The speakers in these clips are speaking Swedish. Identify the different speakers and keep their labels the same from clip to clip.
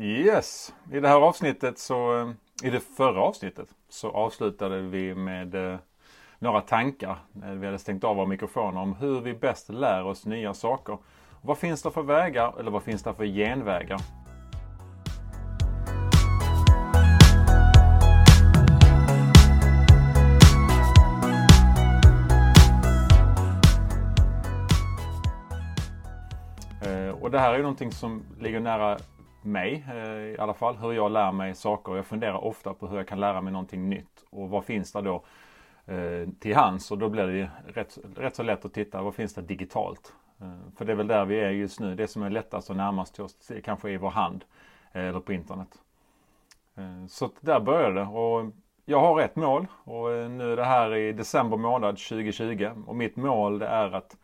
Speaker 1: Yes, i det här avsnittet så, eh, i det förra avsnittet så avslutade vi med eh, några tankar. Eh, vi hade stängt av våra mikrofoner om hur vi bäst lär oss nya saker. Vad finns det för vägar eller vad finns det för genvägar? Och det här är ju någonting som ligger nära mig eh, i alla fall. Hur jag lär mig saker. Jag funderar ofta på hur jag kan lära mig någonting nytt. Och vad finns det då eh, till hands? Och då blir det rätt, rätt så lätt att titta. Vad finns det digitalt? Eh, för det är väl där vi är just nu. Det som är lättast och närmast till oss kanske är i vår hand. Eller på internet. Så där började det. Och jag har ett mål. Och nu är det här i december månad 2020. Och mitt mål det är att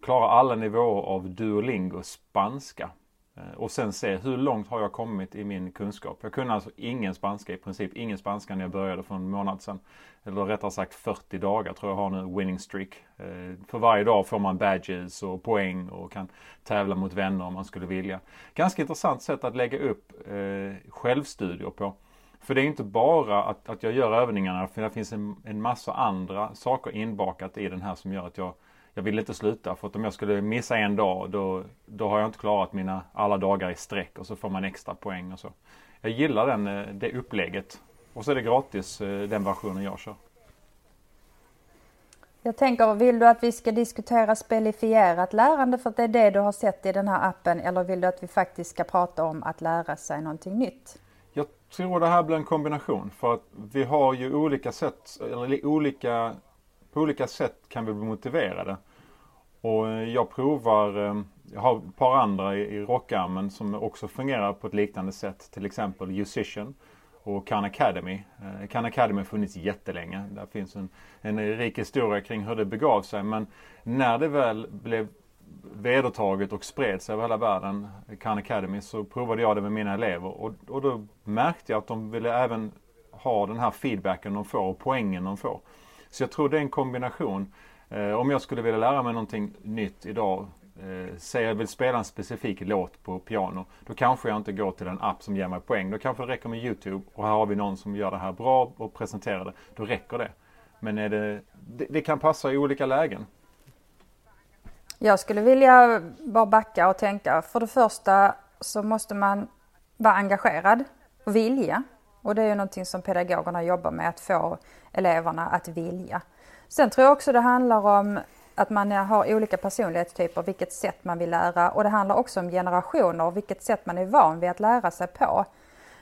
Speaker 1: klara alla nivåer av Duolingo spanska. Eh, och sen se hur långt har jag kommit i min kunskap. Jag kunde alltså ingen spanska i princip, ingen spanska när jag började för en månad sedan. Eller rättare sagt 40 dagar tror jag har nu winning streak. Eh, för varje dag får man badges och poäng och kan tävla mot vänner om man skulle vilja. Ganska intressant sätt att lägga upp eh, självstudier på. För det är inte bara att, att jag gör övningarna, för det finns en, en massa andra saker inbakat i den här som gör att jag jag vill inte sluta för att om jag skulle missa en dag då, då har jag inte klarat mina alla dagar i sträck och så får man extra poäng och så. Jag gillar den, eh, det upplägget. Och så är det gratis eh, den versionen jag kör.
Speaker 2: Jag tänker, vill du att vi ska diskutera spelifierat lärande för att det är det du har sett i den här appen eller vill du att vi faktiskt ska prata om att lära sig någonting nytt?
Speaker 1: Jag tror det här blir en kombination för att vi har ju olika sätt, eller olika, på olika sätt kan vi bli motiverade. Och eh, jag provar, eh, jag har ett par andra i rockarmen som också fungerar på ett liknande sätt. Till exempel Musician och Khan Academy. Eh, Khan Academy har funnits jättelänge. Där finns en, en rik historia kring hur det begav sig. Men när det väl blev vedertaget och spred sig över hela världen, Khan Academy, så provade jag det med mina elever. Och, och då märkte jag att de ville även ha den här feedbacken de får och poängen de får. Så jag tror det är en kombination. Eh, om jag skulle vilja lära mig någonting nytt idag, eh, säg jag vill spela en specifik låt på piano, då kanske jag inte går till en app som ger mig poäng. Då kanske det räcker med Youtube och här har vi någon som gör det här bra och presenterar det. Då räcker det. Men är det, det, det kan passa i olika lägen.
Speaker 2: Jag skulle vilja bara backa och tänka, för det första så måste man vara engagerad och vilja. Och det är ju någonting som pedagogerna jobbar med, att få eleverna att vilja. Sen tror jag också det handlar om att man har olika personlighetstyper, vilket sätt man vill lära och det handlar också om generationer, vilket sätt man är van vid att lära sig på.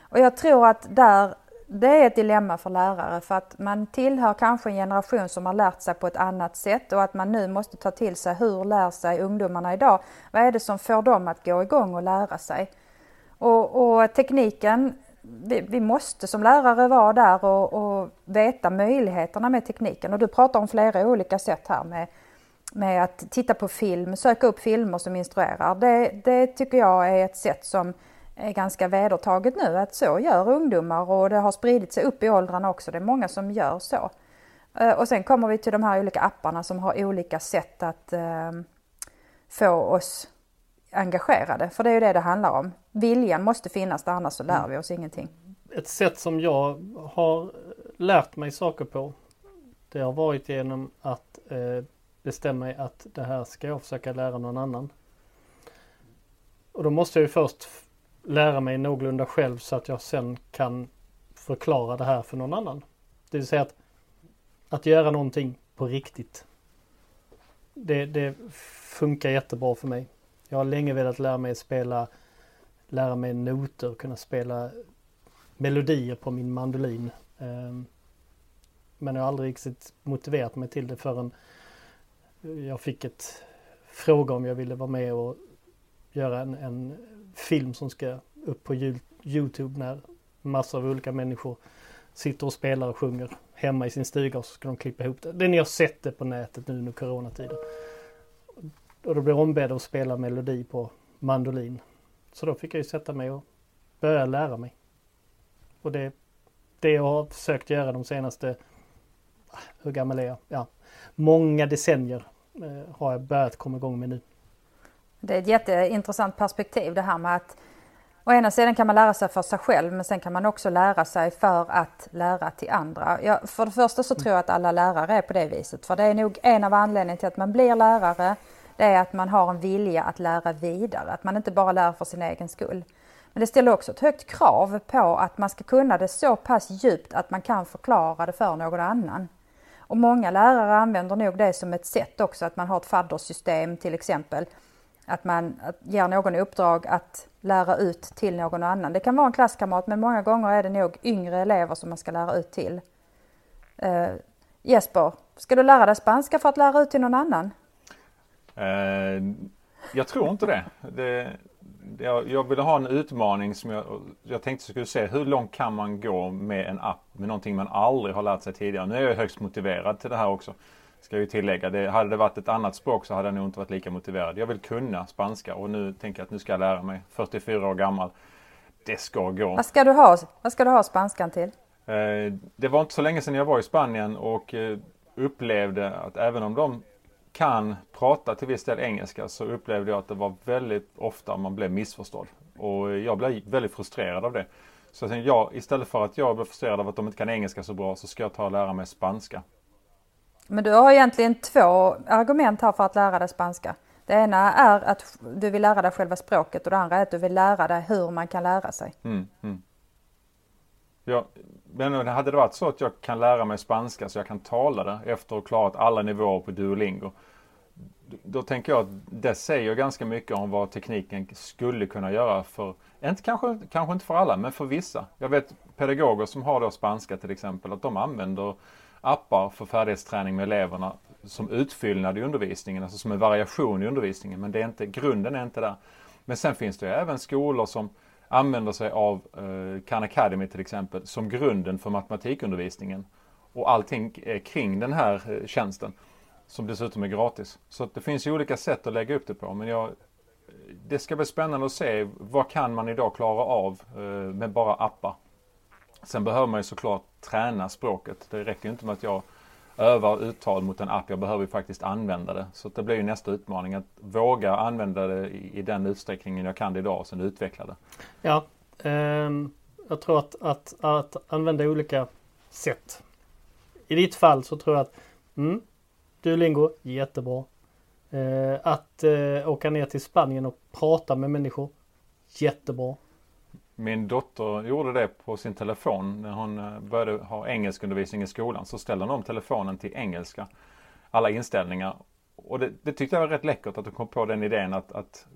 Speaker 2: Och jag tror att där, det är ett dilemma för lärare för att man tillhör kanske en generation som har lärt sig på ett annat sätt och att man nu måste ta till sig hur lär sig ungdomarna idag? Vad är det som får dem att gå igång och lära sig? Och, och tekniken vi, vi, måste som lärare vara där och, och, veta möjligheterna med tekniken. Och du pratar om flera olika sätt här med, med att titta på film, söka upp filmer som instruerar. Det, det tycker jag är ett sätt som är ganska vedertaget nu, att så gör ungdomar och det har spridit sig upp i åldrarna också. Det är många som gör så. Eh, och sen kommer vi till de här olika apparna som har olika sätt att eh, få oss engagerade, för det är ju det det handlar om. Viljan måste finnas där, annars så lär mm. vi oss ingenting.
Speaker 3: Ett sätt som jag har lärt mig saker på, det har varit genom att eh, bestämma mig att det här ska jag försöka lära någon annan. Och då måste jag ju först lära mig någorlunda själv så att jag sen kan förklara det här för någon annan. Det vill säga att, att göra någonting på riktigt. Det, det funkar jättebra för mig. Jag har länge velat lära mig spela, lära mig noter, kunna spela melodier på min mandolin. Ehm, men jag har aldrig riktigt motiverat mig till det förrän jag fick ett fråga om jag ville vara med och göra en, en film som ska upp på Youtube när massor av olika människor sitter och spelar och sjunger hemma i sin stuga och så ska de klippa ihop det. Det ni har sett det på nätet nu under coronatiden. Och då blir ombedd att spela melodi på mandolin. Så då fick jag ju sätta mig och börja lära mig. Och det, det jag har försökt göra de senaste, ah, hur gammal är jag? Ja, många decennier eh, har jag börjat komma igång med nu.
Speaker 2: Det är ett jätteintressant perspektiv det här med att Å ena sidan kan man lära sig för sig själv men sen kan man också lära sig för att lära till andra. Ja, för det första så tror jag att alla lärare är på det viset. För det är nog en av anledningarna till att man blir lärare. Det är att man har en vilja att lära vidare. Att man inte bara lär för sin egen skull. Men det ställer också ett högt krav på att man ska kunna det så pass djupt att man kan förklara det för någon annan. Och många lärare använder nog det som ett sätt också, att man har ett faddersystem till exempel. Att man ger någon i uppdrag att lära ut till någon annan. Det kan vara en klasskamrat men många gånger är det nog yngre elever som man ska lära ut till. Uh, Jesper, ska du lära dig spanska för att lära ut till någon annan?
Speaker 1: Uh, jag tror inte det. det jag, jag ville ha en utmaning som jag, jag tänkte skulle se hur långt kan man gå med en app med någonting man aldrig har lärt sig tidigare. Nu är jag högst motiverad till det här också. Ska jag tillägga. Det, hade det varit ett annat språk så hade jag nog inte varit lika motiverad. Jag vill kunna spanska och nu tänker jag att nu ska jag lära mig. 44 år gammal. Det ska gå.
Speaker 2: Vad ska du ha, vad ska du ha spanskan till?
Speaker 1: Eh, det var inte så länge sedan jag var i Spanien och eh, upplevde att även om de kan prata till viss del engelska så upplevde jag att det var väldigt ofta man blev missförstådd. Och jag blev väldigt frustrerad av det. Så jag tänkte, ja, istället för att jag blir frustrerad av att de inte kan engelska så bra så ska jag ta och lära mig spanska.
Speaker 2: Men du har egentligen två argument här för att lära dig spanska. Det ena är att du vill lära dig själva språket och det andra är att du vill lära dig hur man kan lära sig.
Speaker 1: Mm, mm. Ja, men hade det varit så att jag kan lära mig spanska så jag kan tala det efter att ha klarat alla nivåer på Duolingo. Då tänker jag att det säger ganska mycket om vad tekniken skulle kunna göra för, inte, kanske, kanske inte för alla, men för vissa. Jag vet pedagoger som har då spanska till exempel, att de använder appar för färdighetsträning med eleverna som utfyllnad i undervisningen, alltså som en variation i undervisningen. Men det är inte, grunden är inte där. Men sen finns det ju även skolor som använder sig av eh, Khan Academy till exempel som grunden för matematikundervisningen. Och allting kring den här eh, tjänsten. Som dessutom är gratis. Så det finns ju olika sätt att lägga upp det på. Men jag, eh, det ska bli spännande att se vad kan man idag klara av eh, med bara appar. Sen behöver man ju såklart träna språket. Det räcker inte med att jag övar uttal mot en app. Jag behöver ju faktiskt använda det. Så det blir ju nästa utmaning att våga använda det i, i den utsträckningen jag kan det idag och sen utveckla det.
Speaker 3: Ja, eh, jag tror att, att, att använda olika sätt. I ditt fall så tror jag att mm, Duolingo, jättebra. Eh, att eh, åka ner till Spanien och prata med människor, jättebra.
Speaker 1: Min dotter gjorde det på sin telefon när hon eh, började ha engelskundervisning i skolan. Så ställde hon om telefonen till engelska. Alla inställningar. Och det, det, tyckte jag var rätt läckert att hon kom på den idén att, att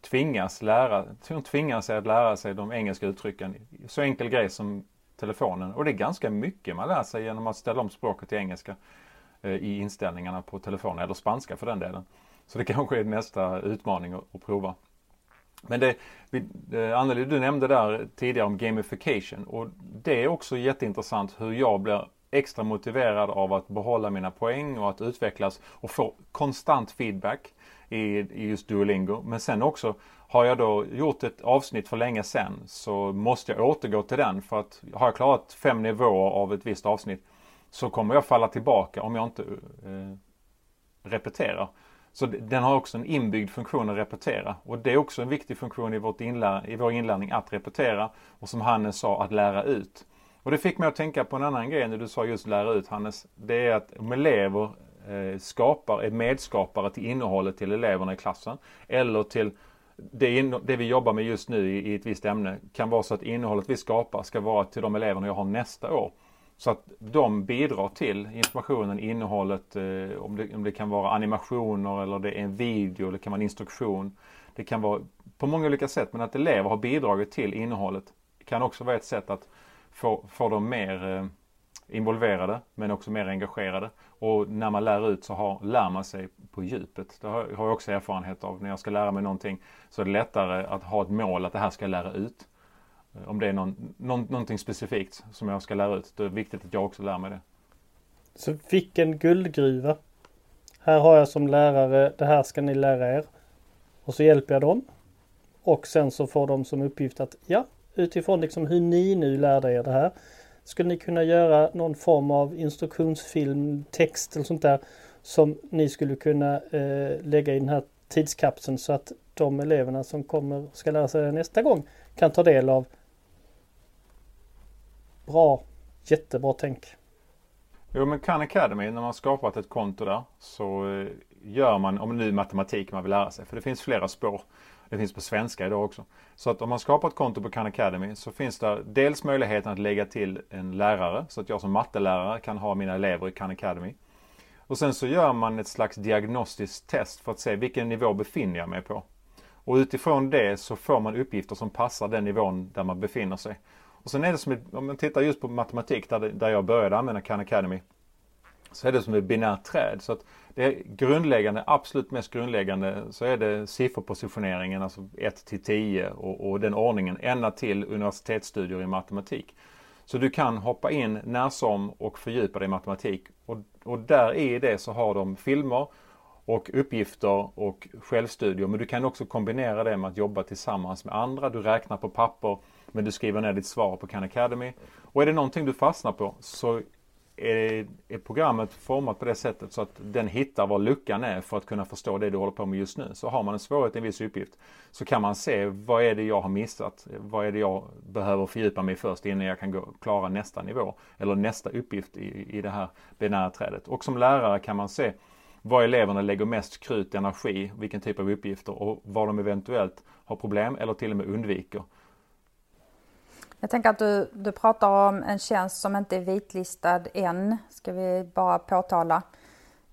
Speaker 1: tvingas lära, hon tvingar sig att lära sig de engelska uttrycken. Så enkel grej som telefonen. Och det är ganska mycket man lär sig genom att ställa om språket till engelska eh, i inställningarna på telefonen, eller spanska för den delen. Så det kanske är nästa utmaning att, att prova. Men det, eh, Anneli, du nämnde där tidigare om gamification och det är också jätteintressant hur jag blir extra motiverad av att behålla mina poäng och att utvecklas och få konstant feedback i, i just Duolingo. Men sen också har jag då gjort ett avsnitt för länge sen så måste jag återgå till den för att har jag klarat fem nivåer av ett visst avsnitt så kommer jag falla tillbaka om jag inte eh, repeterar. Så den har också en inbyggd funktion att repetera. Och det är också en viktig funktion i, vårt inlär, i vår inlärning att repetera. Och som Hannes sa, att lära ut. Och det fick mig att tänka på en annan grej när du sa just lära ut Hannes. Det är att om elever eh, skapar, är medskapare till innehållet till eleverna i klassen. Eller till det, det, vi jobbar med just nu i, i ett visst ämne kan vara så att innehållet vi skapar ska vara till de eleverna jag har nästa år. Så att de bidrar till informationen, innehållet, eh, om, det, om det kan vara animationer eller det är en video, det kan vara en instruktion. Det kan vara på många olika sätt men att elever har bidragit till innehållet kan också vara ett sätt att få, få dem mer eh, involverade men också mer engagerade. Och när man lär ut så har, lär man sig på djupet. Det har, har jag också erfarenhet av. När jag ska lära mig någonting så är det lättare att ha ett mål att det här ska jag lära ut. Om det är någon, någon, någonting specifikt som jag ska lära ut. Då är det viktigt att jag också lär mig det.
Speaker 3: Så vilken guldgruva. Här har jag som lärare, det här ska ni lära er. Och så hjälper jag dem. Och sen så får de som uppgift att, ja, utifrån liksom hur ni nu lärde er det här. Skulle ni kunna göra någon form av instruktionsfilm, text eller sånt där som ni skulle kunna eh, lägga i den här tidskapseln så att de eleverna som kommer ska lära sig det nästa gång kan ta del av bra, jättebra tänk.
Speaker 1: Jo men Khan Academy, när man skapat ett konto där så eh, gör man, om det nu är matematik man vill lära sig, för det finns flera spår. Det finns på svenska idag också. Så att om man skapar ett konto på Khan Academy så finns det dels möjligheten att lägga till en lärare så att jag som mattelärare kan ha mina elever i Khan Academy. Och sen så gör man ett slags diagnostiskt test för att se vilken nivå befinner jag mig på. Och utifrån det så får man uppgifter som passar den nivån där man befinner sig. Och sen är det som, ett, om man tittar just på matematik där, där jag började använda Khan Academy. Så är det som ett binärt träd. Så att det grundläggande, absolut mest grundläggande så är det sifferpositioneringen, alltså 1 till 10 och, och den ordningen ända till universitetsstudier i matematik. Så du kan hoppa in när som och fördjupa dig i matematik. Och, och där i det så har de filmer och uppgifter och självstudier. Men du kan också kombinera det med att jobba tillsammans med andra. Du räknar på papper men du skriver ner ditt svar på Khan Academy. Och är det någonting du fastnar på så är, är programmet format på det sättet så att den hittar var luckan är för att kunna förstå det du håller på med just nu. Så har man en svårighet i en viss uppgift så kan man se vad är det jag har missat? Vad är det jag behöver fördjupa mig först innan jag kan gå, klara nästa nivå eller nästa uppgift i, i det här binära trädet. Och som lärare kan man se var eleverna lägger mest krut, energi, vilken typ av uppgifter och vad de eventuellt har problem eller till och med undviker.
Speaker 2: Jag tänker att du, du pratar om en tjänst som inte är vitlistad än, ska vi bara påtala.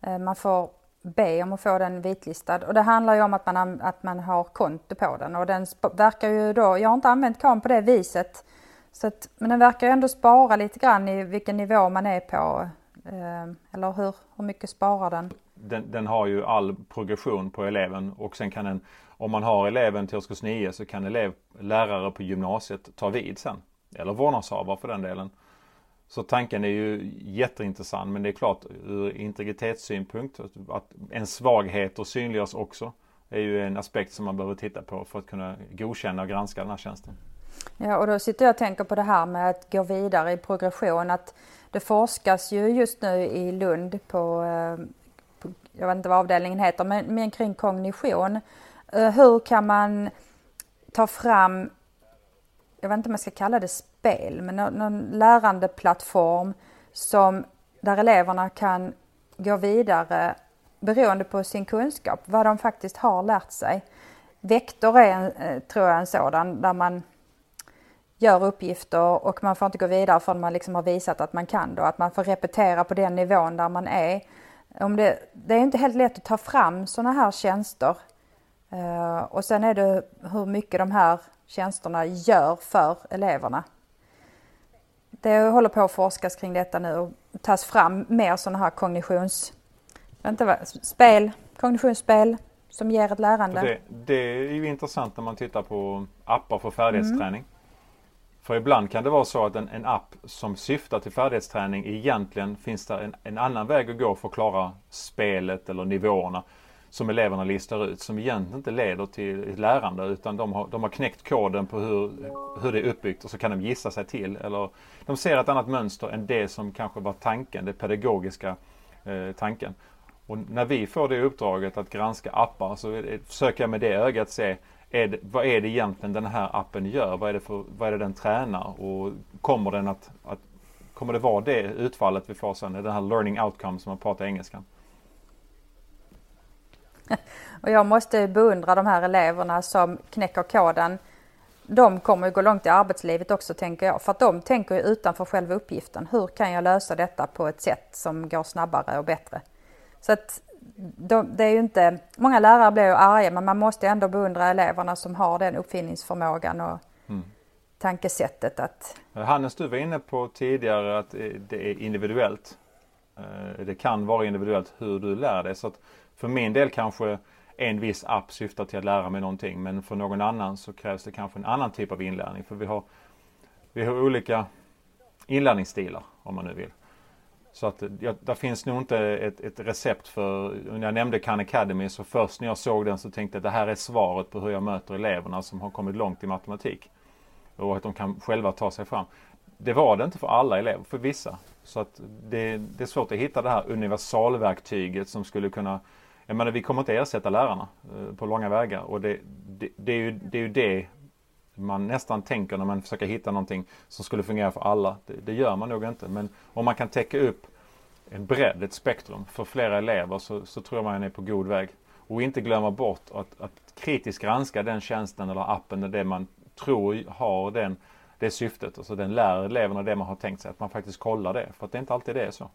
Speaker 2: Eh, man får be om att få den vitlistad och det handlar ju om att man, att man har konto på den och den verkar ju då, jag har inte använt KAN på det viset, så att, men den verkar ju ändå spara lite grann i vilken nivå man är på. Eh, eller hur, hur mycket sparar den?
Speaker 1: den? Den har ju all progression på eleven och sen kan den om man har eleven till årskurs 9 så kan elev, lärare på gymnasiet ta vid sen. Eller vårdnadshavare för den delen. Så tanken är ju jätteintressant men det är klart ur integritetssynpunkt att en svaghet och synliggörs också. är ju en aspekt som man behöver titta på för att kunna godkänna och granska den här tjänsten.
Speaker 2: Ja och då sitter jag och tänker på det här med att gå vidare i progression. Att det forskas ju just nu i Lund på, eh, på jag vet inte vad avdelningen heter, men, men kring kognition. Eh, hur kan man ta fram, jag vet inte om jag ska kalla det spel, men någon lärandeplattform som där eleverna kan gå vidare beroende på sin kunskap, vad de faktiskt har lärt sig. Vektor är, en, eh, tror jag, en sådan där man gör uppgifter och man får inte gå vidare förrän man liksom har visat att man kan då, att man får repetera på den nivån där man är. Om det, det är inte helt lätt att ta fram sådana här tjänster Eh, och sen är det hur mycket de här tjänsterna gör för eleverna. Det håller på att forskas kring detta nu och tas fram mer sådana här kognitions... Inte spel, kognitionsspel som ger ett lärande.
Speaker 1: Det, det, är ju intressant när man tittar på appar för färdighetsträning. Mm. För ibland kan det vara så att en, en, app som syftar till färdighetsträning egentligen finns det en, en annan väg att gå för att klara spelet eller nivåerna som eleverna listar ut som egentligen inte leder till ett lärande utan de har, de har knäckt koden på hur, hur det är uppbyggt och så kan de gissa sig till eller de ser ett annat mönster än det som kanske var tanken, det pedagogiska eh, tanken. Och när vi får det uppdraget att granska appar så det, försöker jag med det ögat se är det, vad är det egentligen den här appen gör? Vad är det, för, vad är det den tränar? Och kommer den att, att Kommer det vara det utfallet vi får sen? Den här learning outcome som man pratar engelska?
Speaker 2: Och jag måste beundra de här eleverna som knäcker koden. De kommer ju gå långt i arbetslivet också tänker jag, för att de tänker ju utanför själva uppgiften. Hur kan jag lösa detta på ett sätt som går snabbare och bättre? Så att de, det är ju inte, många lärare blir ju arga men man måste ändå beundra eleverna som har den uppfinningsförmågan och mm. tankesättet att...
Speaker 1: Hannes, du var inne på tidigare att det är individuellt. Eh, det kan vara individuellt hur du lär dig. Så att för min del kanske en viss app syftar till att lära mig någonting men för någon annan så krävs det kanske en annan typ av inlärning. För vi har, vi har olika inlärningsstilar om man nu vill. Så att ja, där finns nog inte ett, ett recept för, när jag nämnde Khan Academy så först när jag såg den så tänkte jag att det här är svaret på hur jag möter eleverna som har kommit långt i matematik. Och att de kan själva ta sig fram. Det var det inte för alla elever, för vissa. Så att det, det är svårt att hitta det här universalverktyget som skulle kunna jag menar, vi kommer inte ersätta lärarna eh, på långa vägar och det, det, det, är ju, det är ju det man nästan tänker när man försöker hitta någonting som skulle fungera för alla. Det, det, gör man nog inte. Men om man kan täcka upp en bredd, ett spektrum för flera elever så, så tror jag man är på god väg. Och inte glömma bort att, att kritiskt granska den tjänsten eller appen, det man tror har den, det syftet. Alltså den lär eleverna det man har tänkt sig. Att man faktiskt kollar det. För att det är inte alltid det är så.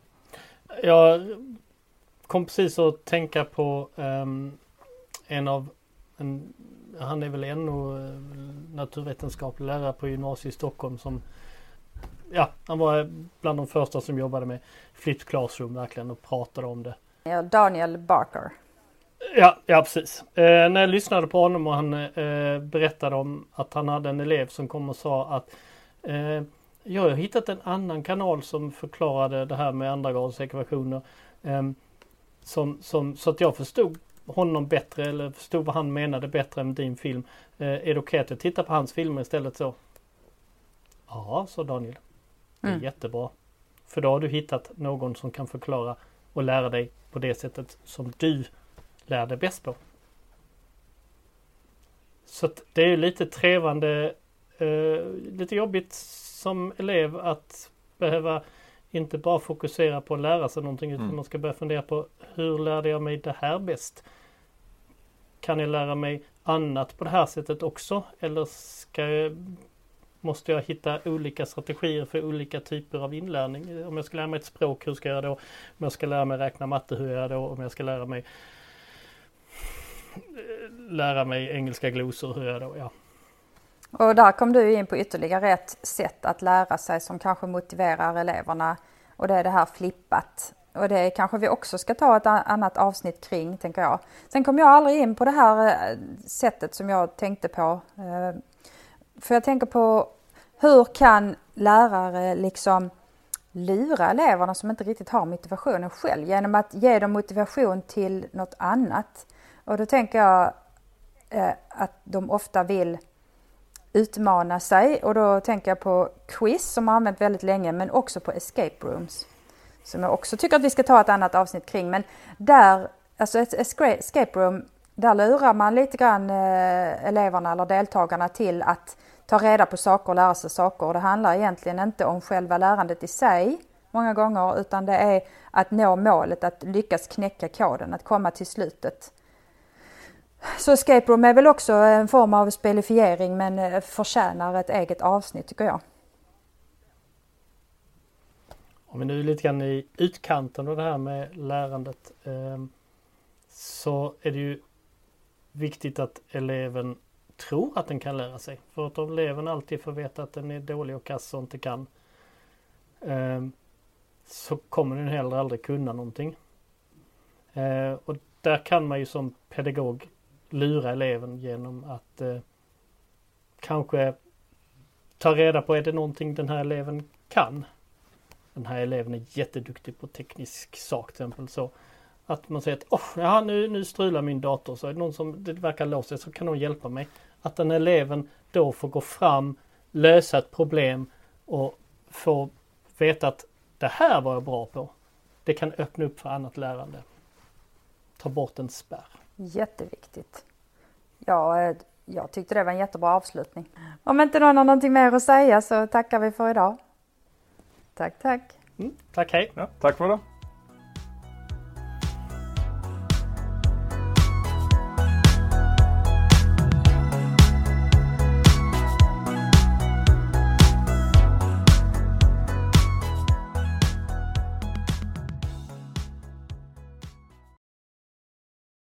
Speaker 3: Jag kom precis att tänka på um, en av en, han är väl NO eh, naturvetenskaplig lärare på gymnasiet i Stockholm som Ja, han var bland de första som jobbade med flipped classroom verkligen och pratade om det.
Speaker 2: Ja, Daniel Barker.
Speaker 3: Ja, ja precis. Eh, när jag lyssnade på honom och han eh, berättade om att han hade en elev som kom och sa att eh, jag har hittat en annan kanal som förklarade det här med andra graders ekvationer. Eh, som, som, så att jag förstod honom bättre eller förstod vad han menade bättre än din film. Eh, är det okej att jag tittar på hans filmer istället så? Ja, sa Daniel. Det är mm. jättebra. För då har du hittat någon som kan förklara och lära dig på det sättet som du lär dig bäst på. Så det är lite trevande, eh, lite jobbigt som elev att behöva inte bara fokusera på att lära sig någonting utan mm. man ska börja fundera på hur lärde jag mig det här bäst? Kan jag lära mig annat på det här sättet också? Eller ska jag, måste jag hitta olika strategier för olika typer av inlärning? Om jag ska lära mig ett språk, hur ska jag göra då? Om jag ska lära mig räkna matte, hur gör jag då? Om jag ska lära mig lära mig engelska glosor, hur jag då? Ja.
Speaker 2: Och där kom du in på ytterligare ett sätt att lära sig som kanske motiverar eleverna och det är det här flippat. Och det kanske vi också ska ta ett annat avsnitt kring, tänker jag. Sen kom jag aldrig in på det här eh, sättet som jag tänkte på. Eh, för jag tänker på hur kan lärare liksom lura eleverna som inte riktigt har motivationen själv genom att ge dem motivation till något annat. Och då tänker jag eh, att de ofta vill utmana sig och då tänker jag på quiz som har använt väldigt länge men också på escape rooms. Som jag också tycker att vi ska ta ett annat avsnitt kring men där, alltså ett escape room, där lurar man lite grann eh, eleverna eller deltagarna till att ta reda på saker och lära sig saker och det handlar egentligen inte om själva lärandet i sig många gånger utan det är att nå målet, att lyckas knäcka koden, att komma till slutet. Så escape room är väl också en form av spelifiering men eh, förtjänar ett eget avsnitt tycker jag.
Speaker 3: Om vi nu är lite grann i utkanten av det här med lärandet ehm, så är det ju viktigt att eleven tror att den kan lära sig. För att om eleven alltid får veta att den är dålig och kass och inte kan ehm, så kommer den heller aldrig kunna någonting. Eh, och där kan man ju som pedagog lura eleven genom att eh, kanske ta reda på är det någonting den här eleven kan. Den här eleven är jätteduktig på teknisk sak till exempel. Så att man säger att oh, ja, nu, nu strular min dator så är det någon som det verkar låsa så kan någon hjälpa mig. Att den eleven då får gå fram, lösa ett problem och få veta att det här var jag bra på. Det kan öppna upp för annat lärande. Ta bort en spärr.
Speaker 2: Jätteviktigt. Ja, eh, jag tyckte det var en jättebra avslutning. Om inte någon har någonting mer att säga så tackar vi för idag. Tack, tack.
Speaker 3: Mm, tack, hej.
Speaker 1: Ja, tack för idag.